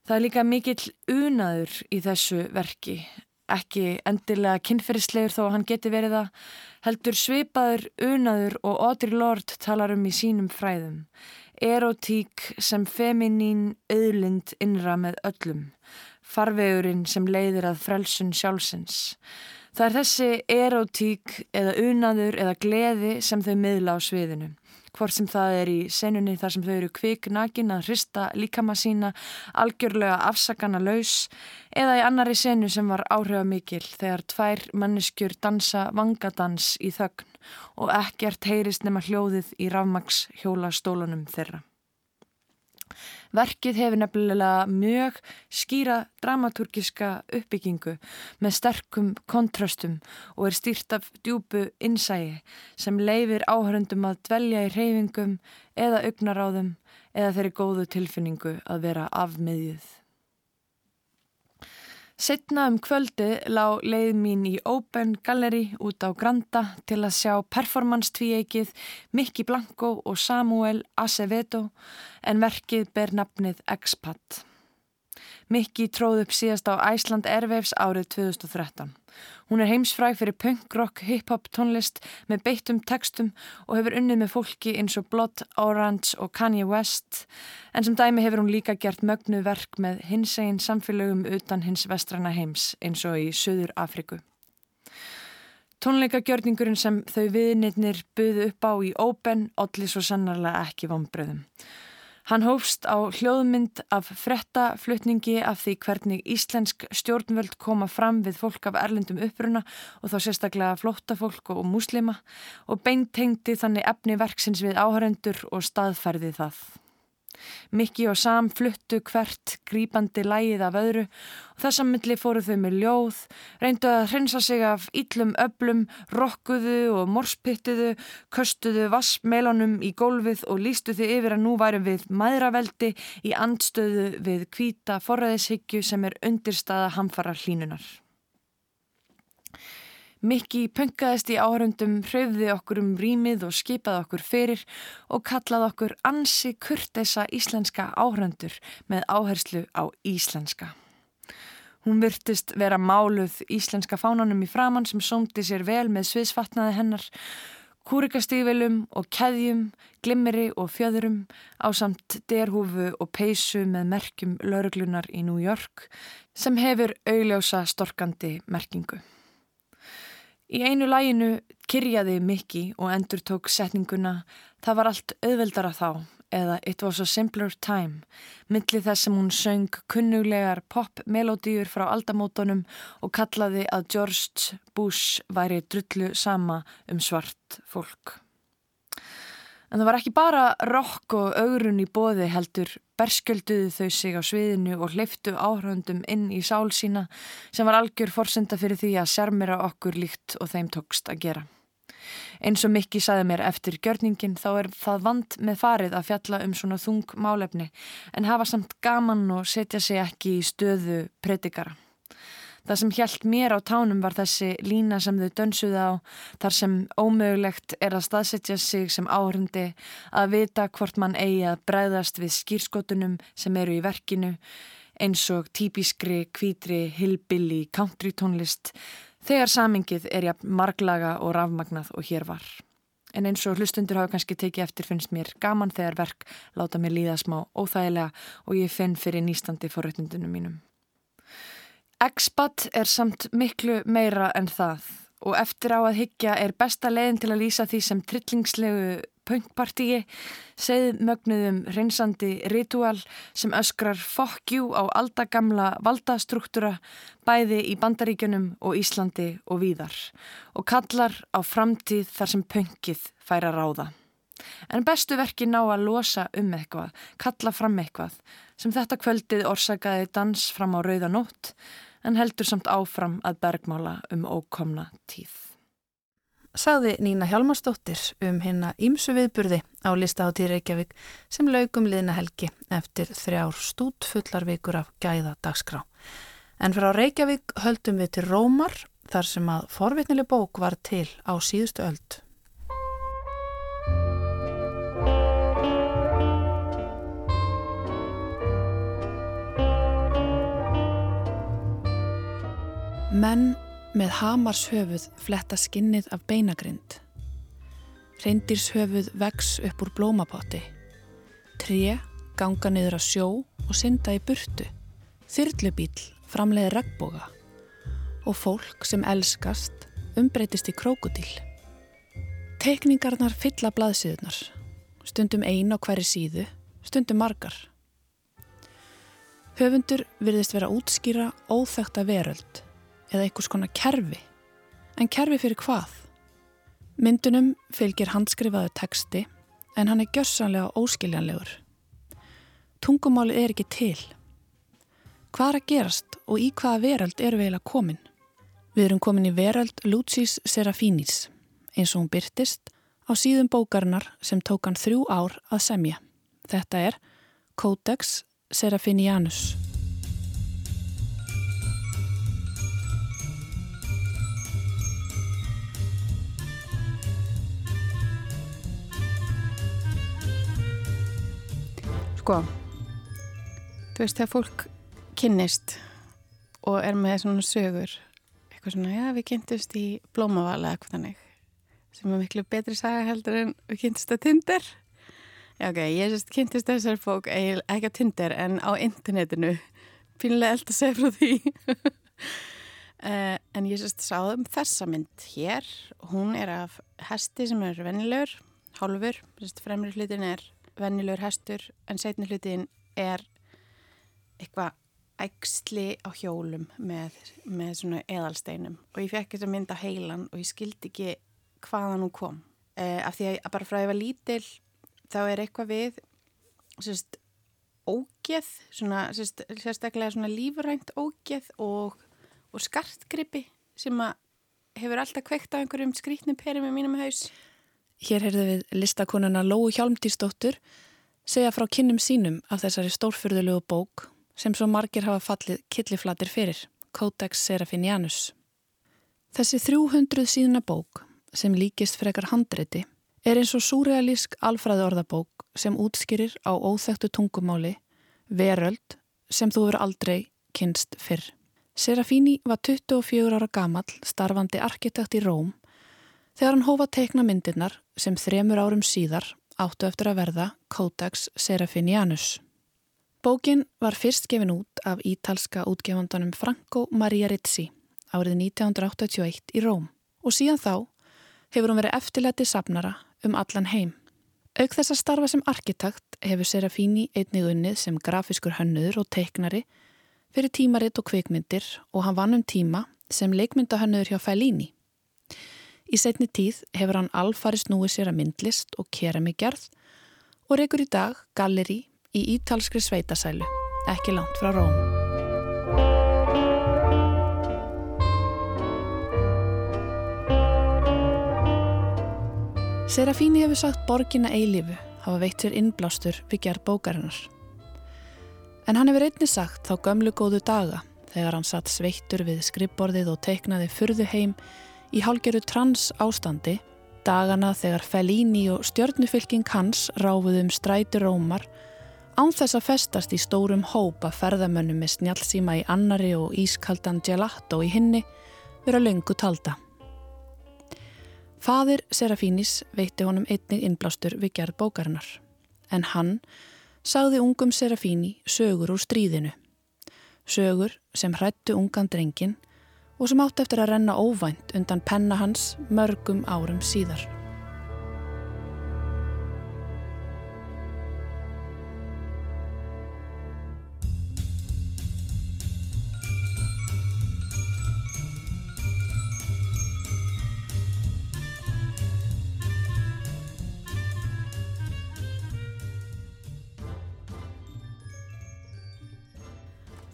Það er líka mikill unaður í þessu verki ekki endilega kynferðislegur þó að hann geti verið það, heldur svipaður, unaður og Audre Lorde talar um í sínum fræðum. Erotík sem feminin auðlind innra með öllum, farvegurinn sem leiðir að frelsun sjálfsins. Það er þessi erotík eða unaður eða gleði sem þau miðla á sviðinu hvort sem það er í senunni þar sem þau eru kviknakin að hrista líkama sína algjörlega afsakana laus eða í annari senu sem var áhrifamikil þegar tvær manneskjur dansa vangadans í þögn og ekkert heyrist nema hljóðið í rafmaks hjóla stólunum þeirra. Verkið hefur nefnilega mjög skýra dramaturgiska uppbyggingu með sterkum kontrastum og er stýrt af djúbu innsægi sem leifir áhörundum að dvelja í reyfingum eða augnaráðum eða þeirri góðu tilfinningu að vera afmiðjuð. Setna um kvöldi lág leið mín í Open Gallery út á Granda til að sjá performance tvíeikið Mikki Blanco og Samuel Acevedo en verkið ber nafnið Expat. Mikki tróð upp síðast á Æsland Airwaves árið 2013. Hún er heimsfræg fyrir punk, rock, hip-hop tónlist með beittum textum og hefur unnið með fólki eins og Blood Orange og Kanye West en sem dæmi hefur hún líka gert mögnu verk með hins eginn samfélögum utan hins vestræna heims eins og í Suður Afriku. Tónleikagjörningurinn sem þau viðnitnir buðu upp á í Open olli svo sannarlega ekki vonbröðum. Hann hófst á hljóðmynd af frettaflutningi af því hvernig íslensk stjórnvöld koma fram við fólk af erlendum uppruna og þá sérstaklega flóttafólk og muslima og beintengti þannig efni verksins við áhærendur og staðferði það. Mikki og Sam fluttu hvert grípandi lægið af öðru og þess að milli fóru þau með ljóð, reyndu að hrensa sig af íllum öblum, rokkuðu og morspittuðu, köstuðu vassmelunum í gólfið og lístu þau yfir að nú værum við maðraveldi í andstöðu við kvíta forræðishyggju sem er undirstaða hamfara hlínunar. Mikki punkaðist í áhörundum, hröfði okkur um rýmið og skipaði okkur fyrir og kallaði okkur ansi kurtesa íslenska áhörundur með áherslu á íslenska. Hún virtist vera máluð íslenska fánanum í framann sem sómdi sér vel með sviðsfatnaði hennar, kúrikastífilum og keðjum, glimmeri og fjöðurum á samt derhúfu og peysu með merkjum lauruglunar í New York sem hefur augljósa storkandi merkingu. Í einu læginu kyrjaði Mikki og endur tók setninguna Það var allt auðveldara þá eða It was a simpler time milli þess sem hún söng kunnuglegar pop-melodíur frá aldamótonum og kallaði að George Bush væri drullu sama um svart fólk. En það var ekki bara rock og augrun í bóði heldur, berskjölduðu þau sig á sviðinu og hleyftu áhröndum inn í sál sína sem var algjör forsenda fyrir því að sjarmira okkur líkt og þeim tókst að gera. Eins og Mikki saði mér eftir gjörningin þá er það vand með farið að fjalla um svona þung málefni en hafa samt gaman og setja sig ekki í stöðu predikara. Það sem hjælt mér á tánum var þessi lína sem þau dönsuði á þar sem ómögulegt er að staðsetja sig sem áhrundi að vita hvort mann eigi að bræðast við skýrskotunum sem eru í verkinu eins og típiskri, kvítri, hillbilli, country tónlist þegar samingið er jafn marglaga og rafmagnað og hér var. En eins og hlustundur hafa kannski tekið eftir finnst mér gaman þegar verk láta mér líða smá óþægilega og ég finn fyrir nýstandi forréttundunum mínum. Expat er samt miklu meira en það og eftir á að higgja er besta leiðin til að lýsa því sem trillingslegu punkpartíi, segð mögnuðum reynsandi ritual sem öskrar you á aldagamla valdastruktúra bæði í Bandaríkjunum og Íslandi og víðar og kallar á framtíð þar sem punkið færa ráða. En bestu verki ná að losa um eitthvað, kalla fram eitthvað, sem þetta kvöldið orsakaði dans fram á rauðanótt, en heldur samt áfram að bergmála um ókomna tíð. sagði Nína Hjalmarsdóttir um hinna ímsu viðburði á listaháttíð Reykjavík sem laugum liðna helgi eftir þrjár stútfullar vikur af gæða dagskrá. En frá Reykjavík höldum við til Rómar þar sem að forvitnileg bók var til á síðustu öld. Menn með hamars höfuð fletta skinnið af beinagrind. Reyndýrs höfuð vex upp úr blómapotti. Tré ganga niður að sjó og synda í burtu. Þyrlubíl framleiði regnboga. Og fólk sem elskast umbreytist í krókudíl. Tekningarnar fylla blaðsíðunar. Stundum ein á hverju síðu, stundum margar. Höfundur virðist vera útskýra óþekta veröld eða einhvers konar kerfi. En kerfi fyrir hvað? Myndunum fylgir handskrifaðu teksti en hann er gjörsanlega óskiljanlegur. Tungumáli er ekki til. Hvað er að gerast og í hvaða veröld eru við eiginlega komin? Við erum komin í veröld Lucis Serafinis eins og hún byrtist á síðum bókarinnar sem tók hann þrjú ár að semja. Þetta er Codex Serafinianus. Sko þú veist þegar fólk kynnist og er með svona sögur eitthvað svona, já við kynntust í blómavala eitthvað þannig sem er miklu betri saga heldur en við kynntust að Tinder. Já ok, ég sérst kynntust þessar fólk ekki að Tinder en á internetinu. Pínlega eld að segja frá því. Uh, en ég sérst sáðum þessa mynd hér. Hún er af hesti sem er vennilegur hálfur, fremri hlutin er vennilegur hestur en setni hlutin er eitthvað ægsli á hjólum með, með svona eðalsteinum. Og ég fekk þess að mynda heilan og ég skildi ekki hvaðan hún kom. Eh, af því að bara frá að ég var lítil þá er eitthvað við sérst ógeð svona sérst, sérstaklega svona lífurænt ógeð og, og skartgrippi sem að hefur alltaf kveikt á einhverjum skrítnum perum með mínum haus Hér heyrðu við listakonuna Lóu Hjálmdísdóttur segja frá kynnum sínum af þessari stórfyrðulegu bók sem svo margir hafa fallið killiflatir fyrir, Codex Serafinianus. Þessi 300 síðuna bók sem líkist frekar handreiti er eins og súrealísk alfræði orðabók sem útskýrir á óþektu tungumáli veröld sem þú verður aldrei kynst fyrr. Serafini var 24 ára gamall starfandi arkitekt í Róm þegar hann hófa teikna myndirnar sem þremur árum síðar áttu eftir að verða Codex Serafinianus. Bókin var fyrst gefin út af ítalska útgefandanum Franco Maria Rizzi árið 1981 í Róm og síðan þá hefur hún verið eftirlæti sapnara um allan heim. Auk þess að starfa sem arkitekt hefur Serafini einnig unnið sem grafiskur hönnuður og teiknari fyrir tímaritt og kvikmyndir og hann vann um tíma sem leikmyndahönnuður hjá Fellini. Í setni tíð hefur hann alfari snúið sér að myndlist og keramigerð og reykur í dag galleri í ítalskri sveitasælu, ekki langt frá Róm. Serafíni hefur sagt borgina eilifu hafa veitt sér innblástur við gerð bókarinnar. En hann hefur einni sagt þá gömlu góðu daga þegar hann satt sveittur við skrippborðið og teiknaði fyrðu heim í hálgeru trans ástandi dagana þegar Fellini og stjörnufylking hans ráfuð um stræti rómar án þess að festast í stórum hópa ferðamönnum með snjálfsíma í annari og ískaldan gelato í hinni vera löngu talda. Fadir Serafínis veitti honum einnig innblástur við gerð bókarinnar en hann sagði ungum Serafíni sögur úr stríðinu. Sögur sem hrættu ungan drengin og sem átt eftir að renna óvænt undan penna hans mörgum árum síðar.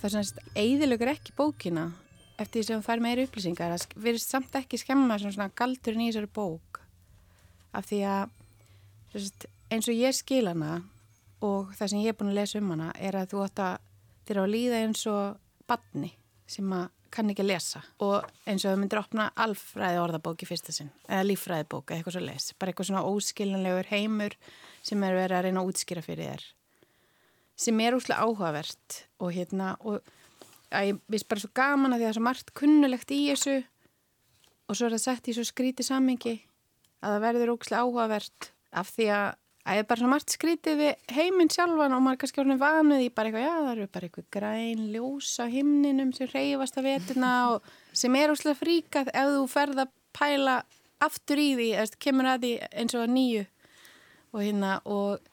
Það er svona eðilegur ekki bókina eftir því sem þú fær meiri upplýsingar það verður samt ekki skemma svona galdurinn í þessari bók. Af því að eins og ég skil hana og það sem ég er búin að lesa um hana er að þú að þér á að líða eins og badni sem að kann ekki að lesa. Og eins og þau myndir opna alfræði orðabók í fyrsta sinn eða lífræðibók eða eitthvað svo les bara eitthvað svona óskiljanlegur heimur sem er verið að reyna að útskýra fyrir þér sem er úslega áhugavert og hérna og að ég vist bara svo gaman að því að það er svo margt kunnulegt í þessu og svo er það sett í svo skríti sammingi að það verður úslega áhugavert af því að Það er bara svona margt skrítið við heiminn sjálfan og maður kannski orðin vanuð í bara eitthvað, já það eru bara eitthvað græn ljós á himninum sem reyfast að vetuna og sem er úrslega fríkað ef þú ferð að pæla aftur í því, eða kemur að því eins og að nýju og hérna og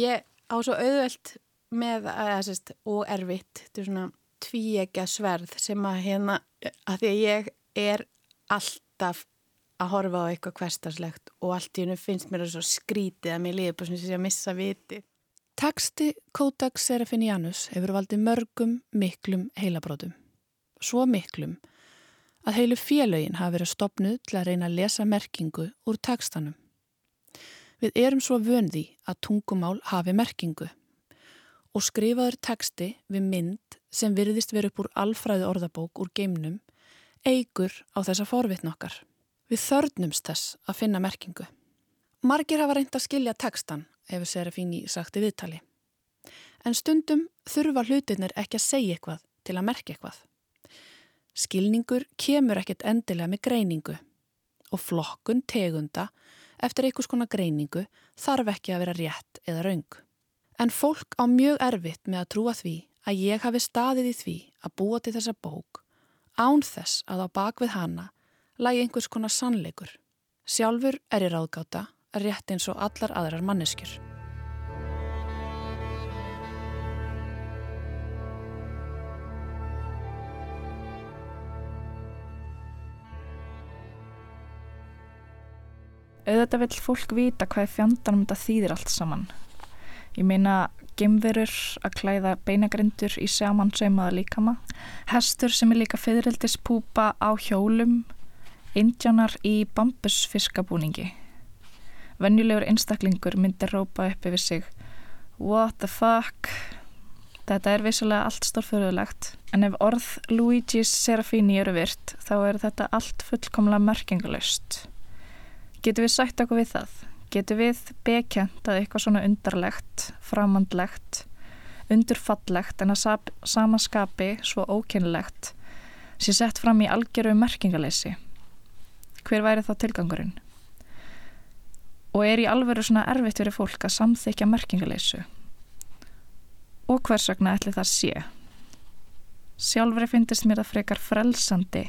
ég á svo auðvelt með að það sést og erfitt, þetta er svona tvíegja sverð sem að hérna að því að ég er alltaf að horfa á eitthvað hverstarslegt og allt í hennu finnst mér það svo skrítið að mér på svona sem að missa viti. Teksti Kodak Serafinianus hefur valdið mörgum miklum heilabrótum. Svo miklum að heilu félögin hafi verið stopnuð til að reyna að lesa merkingu úr tekstanum. Við erum svo vöndi að tungumál hafi merkingu og skrifaður teksti við mynd sem virðist verið upp úr alfræði orðabók úr geimnum eigur á þessa forvitn okkar. Við þörnumst þess að finna merkingu. Margir hafa reynd að skilja tekstan, hefur Serafín í sagti viðtali. En stundum þurfa hlutinir ekki að segja eitthvað til að merkja eitthvað. Skilningur kemur ekkit endilega með greiningu og flokkun tegunda eftir einhvers konar greiningu þarf ekki að vera rétt eða raung. En fólk á mjög erfitt með að trúa því að ég hafi staðið í því að búa til þessa bók án þess að á bakvið hana lægi einhvers konar sannleikur. Sjálfur er ég ráðgáta rétt eins og allar aðrar manneskjur. auðvitað vill fólk vita hvað fjandanum þetta þýðir allt saman. Ég meina gemverur að klæða beinagrindur í samansaumaða líkama, hestur sem er líka fyririldis-púpa á hjólum, Indjánar í bambusfiskabúningi. Venjulegur einstaklingur myndir rópa upp yfir sig What the fuck? Þetta er vissulega allt stórfjörðulegt en ef orð Luigi's Serafini eru virt þá er þetta allt fullkomlega merkingalöst. Getur við sætt okkur við það? Getur við bekjent að eitthvað svona undarlegt, framandlegt, undurfallegt en að samaskapi svo ókynlegt sé sett fram í algjöru merkingaleysi? hver væri þá tilgangurinn? Og er í alveru svona erfitt verið fólk að samþykja merkingaleysu? Og hvers vegna ætli það sé? Sjálfur finnist mér það frekar frelsandi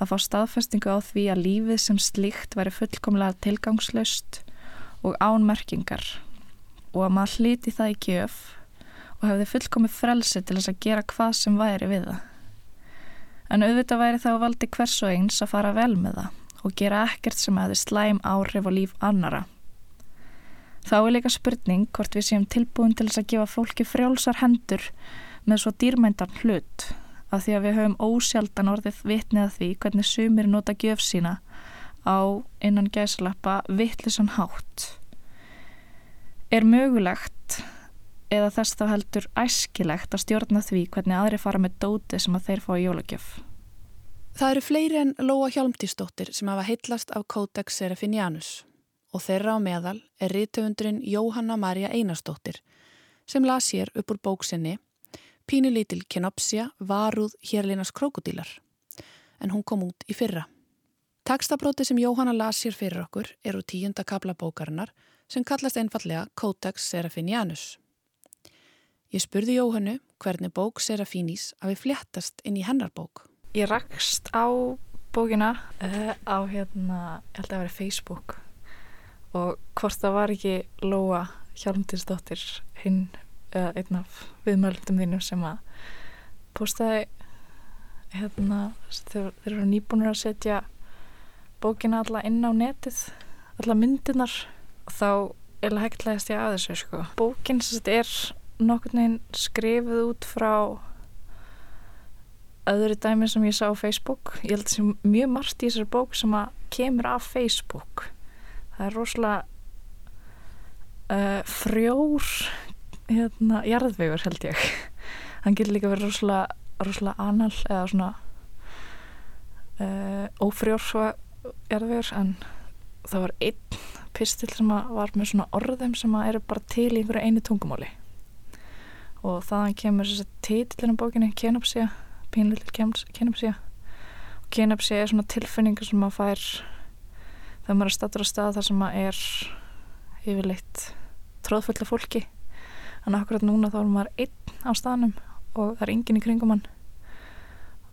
að fá staðfestingu á því að lífið sem slíkt væri fullkomlega tilgangslaust og ánmerkingar og að maður hlíti það í kjöf og hefði fullkomið frelsi til þess að gera hvað sem væri við það. En auðvitað væri þá valdi hvers og eins að fara vel með það og gera ekkert sem hefði slæm áhrif á líf annara. Þá er líka spurning hvort við séum tilbúin til þess að gefa fólki frjálsar hendur með svo dýrmæntan hlut af því að við höfum ósjaldan orðið vitnið að því hvernig sumir nota gjöf sína á innan gæsalappa vittlisann hátt. Er mögulegt eða þess þá heldur æskilegt að stjórna því hvernig aðri fara með dóti sem að þeir fá í jólagjöf? Það eru fleiri en Lóa Hjálmtísdóttir sem hafa heitlast af Codex Serafinianus og þeirra á meðal er rítöfundurinn Jóhanna Marja Einarsdóttir sem las hér upp úr bóksinni Pínulítil Kenopsia varuð hérlinas krokodílar en hún kom út í fyrra. Tekstabróti sem Jóhanna las hér fyrir okkur eru tíunda kabla bókarinnar sem kallast einfallega Codex Serafinianus. Ég spurði Jóhannu hvernig bók Serafinis hafi fléttast inn í hennar bók ég rakst á bókina uh, á hérna, ég held að það var Facebook og hvort það var ekki Lóa Hjálmtinsdóttir hinn, eða einn af viðmöldum þínu sem að postaði hérna, þeir, þeir eru nýbúinur að setja bókina alla inn á netið alla myndinar þá er hægtlegast ég að þessu sko. bókin er nokkur neginn skrifið út frá öðru dæmi sem ég sá á Facebook. Ég held sé mjög margt í þessari bók sem að kemur af Facebook. Það er rosalega uh, frjór hérna, jarðvegur held ég. Hann getur líka verið rosalega, rosalega anal eða svona uh, ófrjór svo jarðvegur en það var einn pistil sem var með svona orðum sem eru bara til í einhverju einu tungumáli. Og þaðan kemur þess að títillin á bókinni Kenopsia pínlítið kenopsia og kenopsia er svona tilfinningar sem maður fær þegar maður er statur á stað þar sem maður er yfirleitt tróðfulla fólki. En akkurat núna þá er maður einn á staðnum og það er enginn í kringum hann.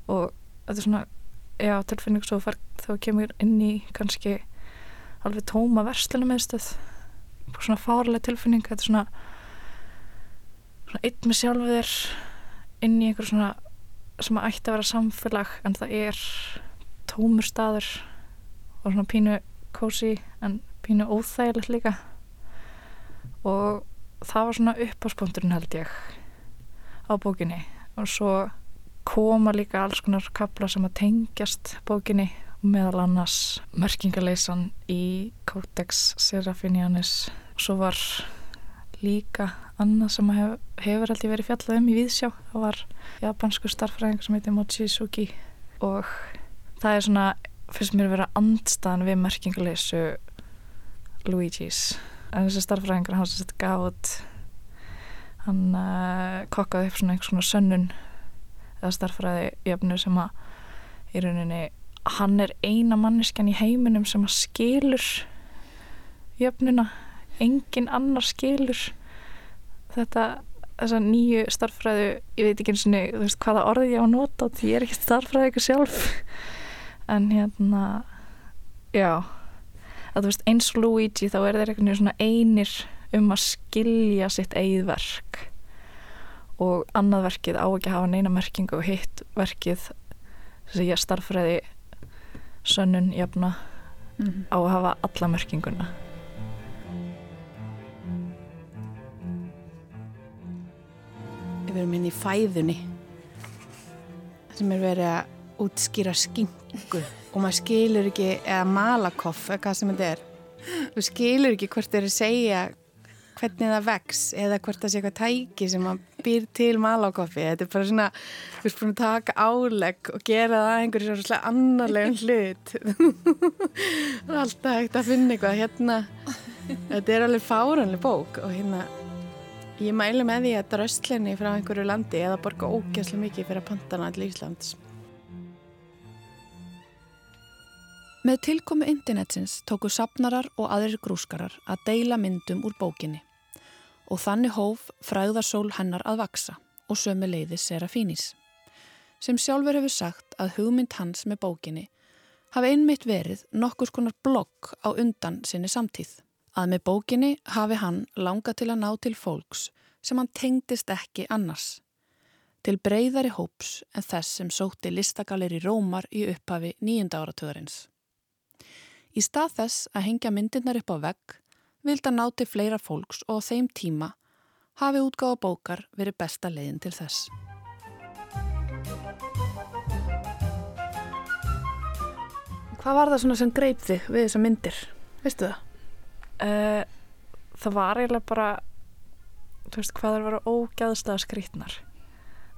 Og þetta er svona já, tilfinning svo fær þá kemur inn í kannski alveg tóma verslunum meðstöð svona fárlega tilfinning þetta er svona, svona einn með sjálfu þér inn í einhver svona sem ætti að vera samfélag en það er tómur staður og svona pínu kósi en pínu óþægilegt líka. Og það var svona uppáspunkturinn held ég á bókinni. Og svo koma líka alls konar kapla sem að tengjast bókinni meðal annars merkingaleisan í Codex Serafinianis og svo var líka annað sem hef, hefur aldrei verið fjallað um í Víðsjá. Það var japansku starffræðing sem heitir Mochizuki og það er svona fyrst mér að vera andstaðan við merkingaleysu Luigi's. En þessi starffræðingur hann sem sett gaf út hann uh, kokkaði upp svona einhvers svona sönnun eða starffræði jöfnu sem að í rauninni hann er eina manniskan í heiminum sem að skilur jöfnuna. Engin annar skilur þetta þessa nýju starffræðu ég veit ekki eins og þú veist hvaða orðið ég á að nota því. Ég er ekki starffræði ykkur sjálf. En hérna já. Að þú veist eins og Luigi þá er þeir eitthvað einir um að skilja sitt eigið verk og annað verkið á ekki að hafa neina merkingu og hitt verkið þess að ég starffræði sönnun jafna mm -hmm. á að hafa alla merkinguna. Við erum inn í fæðunni sem er verið að útskýra skingu og maður skilur ekki eða malakoff eða hvað sem þetta er. Þú skilur ekki hvort þeir eru að segja hvernig það vex eða hvort það sé eitthvað tæki sem maður býr til malakoffi þetta er bara svona, þú veist, að taka álegg og gera það einhverju svona annarlegum hlut. Það er alltaf hægt að finna eitthvað. Hérna, þetta er alveg fáranlega bók og hérna Ég mælu með því að dröstlinni frá einhverju landi eða borga ógæslu mikið fyrir að pantana allir Íslands. Með tilkomi internetsins tóku sapnarar og aðrir grúskarar að deila myndum úr bókinni og þannig hóf fræðarsól hennar að vaksa og sömu leiði Serafínis sem sjálfur hefur sagt að hugmynd hans með bókinni hafi einmitt verið nokkus konar blogg á undan sinni samtíð að með bókinni hafi hann langa til að ná til fólks sem hann tengdist ekki annars. Til breyðari hóps en þess sem sótti listagalir í Rómar í upphafi nýjunda áratöðarins. Í stað þess að hengja myndirnar upp á vegg vild að ná til fleira fólks og á þeim tíma hafi útgáða bókar verið besta leiðin til þess. Hvað var það sem greip þig við þessa myndir? Veistu það? Uh, það var eiginlega bara þú veist hvað er að vera ógæðslega skrítnar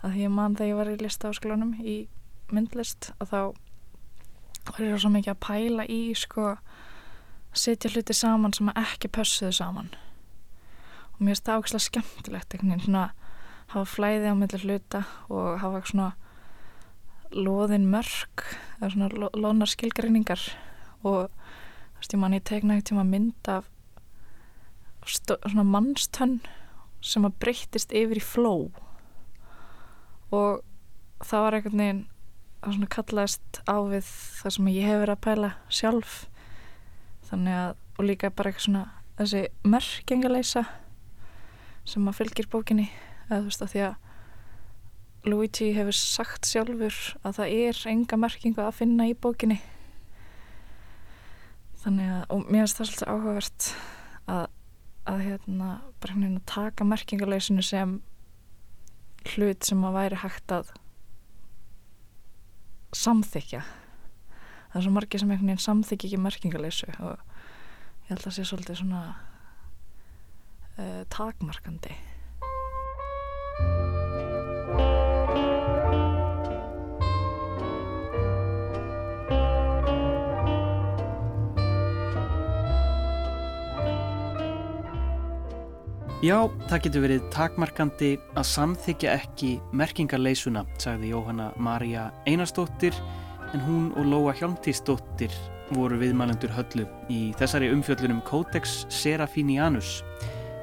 að því ég man þegar ég var í listaháskólanum í myndlist og þá var ég svo mikið að pæla í sko setja hluti saman sem ekki pössuðu saman. Og mér finnst það ákslega skemmtilegt einhvern veginn svona hafa flæði á millir hluta og hafa svona loðin mörg eða svona lónar skilgreiningar. Og þú veist ég man ég tegna eitt tíma mynd af svona mannstönn sem að breyttist yfir í fló. Og það var einhvern veginn það svona kallaðist á við það sem ég hef verið að pæla sjálf þannig að og líka bara eitthvað svona þessi merkjengaleisa sem að fylgir bókinni eða þú veist að því að Luigi hefur sagt sjálfur að það er enga merkingu að finna í bókinni. Þannig að, og mér finnst það svolítið áhugavert að, að hérna, bara hérna taka merkingarleysinu sem hlut sem að væri hægt að samþykja það er svo margir sem einhvern veginn samþykja ekki merkingaleysu og ég held að það sé svolítið svona uh, takmarkandi. Já, það getur verið takmarkandi að samþykja ekki merkingarleysuna, sagði Jóhanna Maria Einarstóttir, en hún og Lóa Hjálmtíðsdóttir voru viðmælendur höllu í þessari umfjöllunum Codex Serafinianus.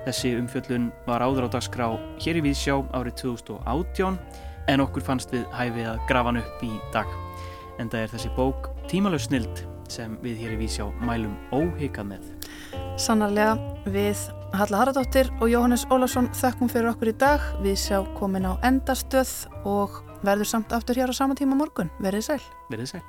Þessi umfjöllun var áður á dagskrá hér í Víðsjá árið 2018, en okkur fannst við hæfið að grafa hann upp í dag. En það er þessi bók Tímalöf snild sem við hér í Víðsjá mælum óhyggjað með. Sannarlega við Halla Haradóttir og Jóhannes Ólarsson þökkum fyrir okkur í dag. Við sjá komin á endastöð og verður samt aftur hér á sama tíma morgun. Verðið sæl. Verðið sæl.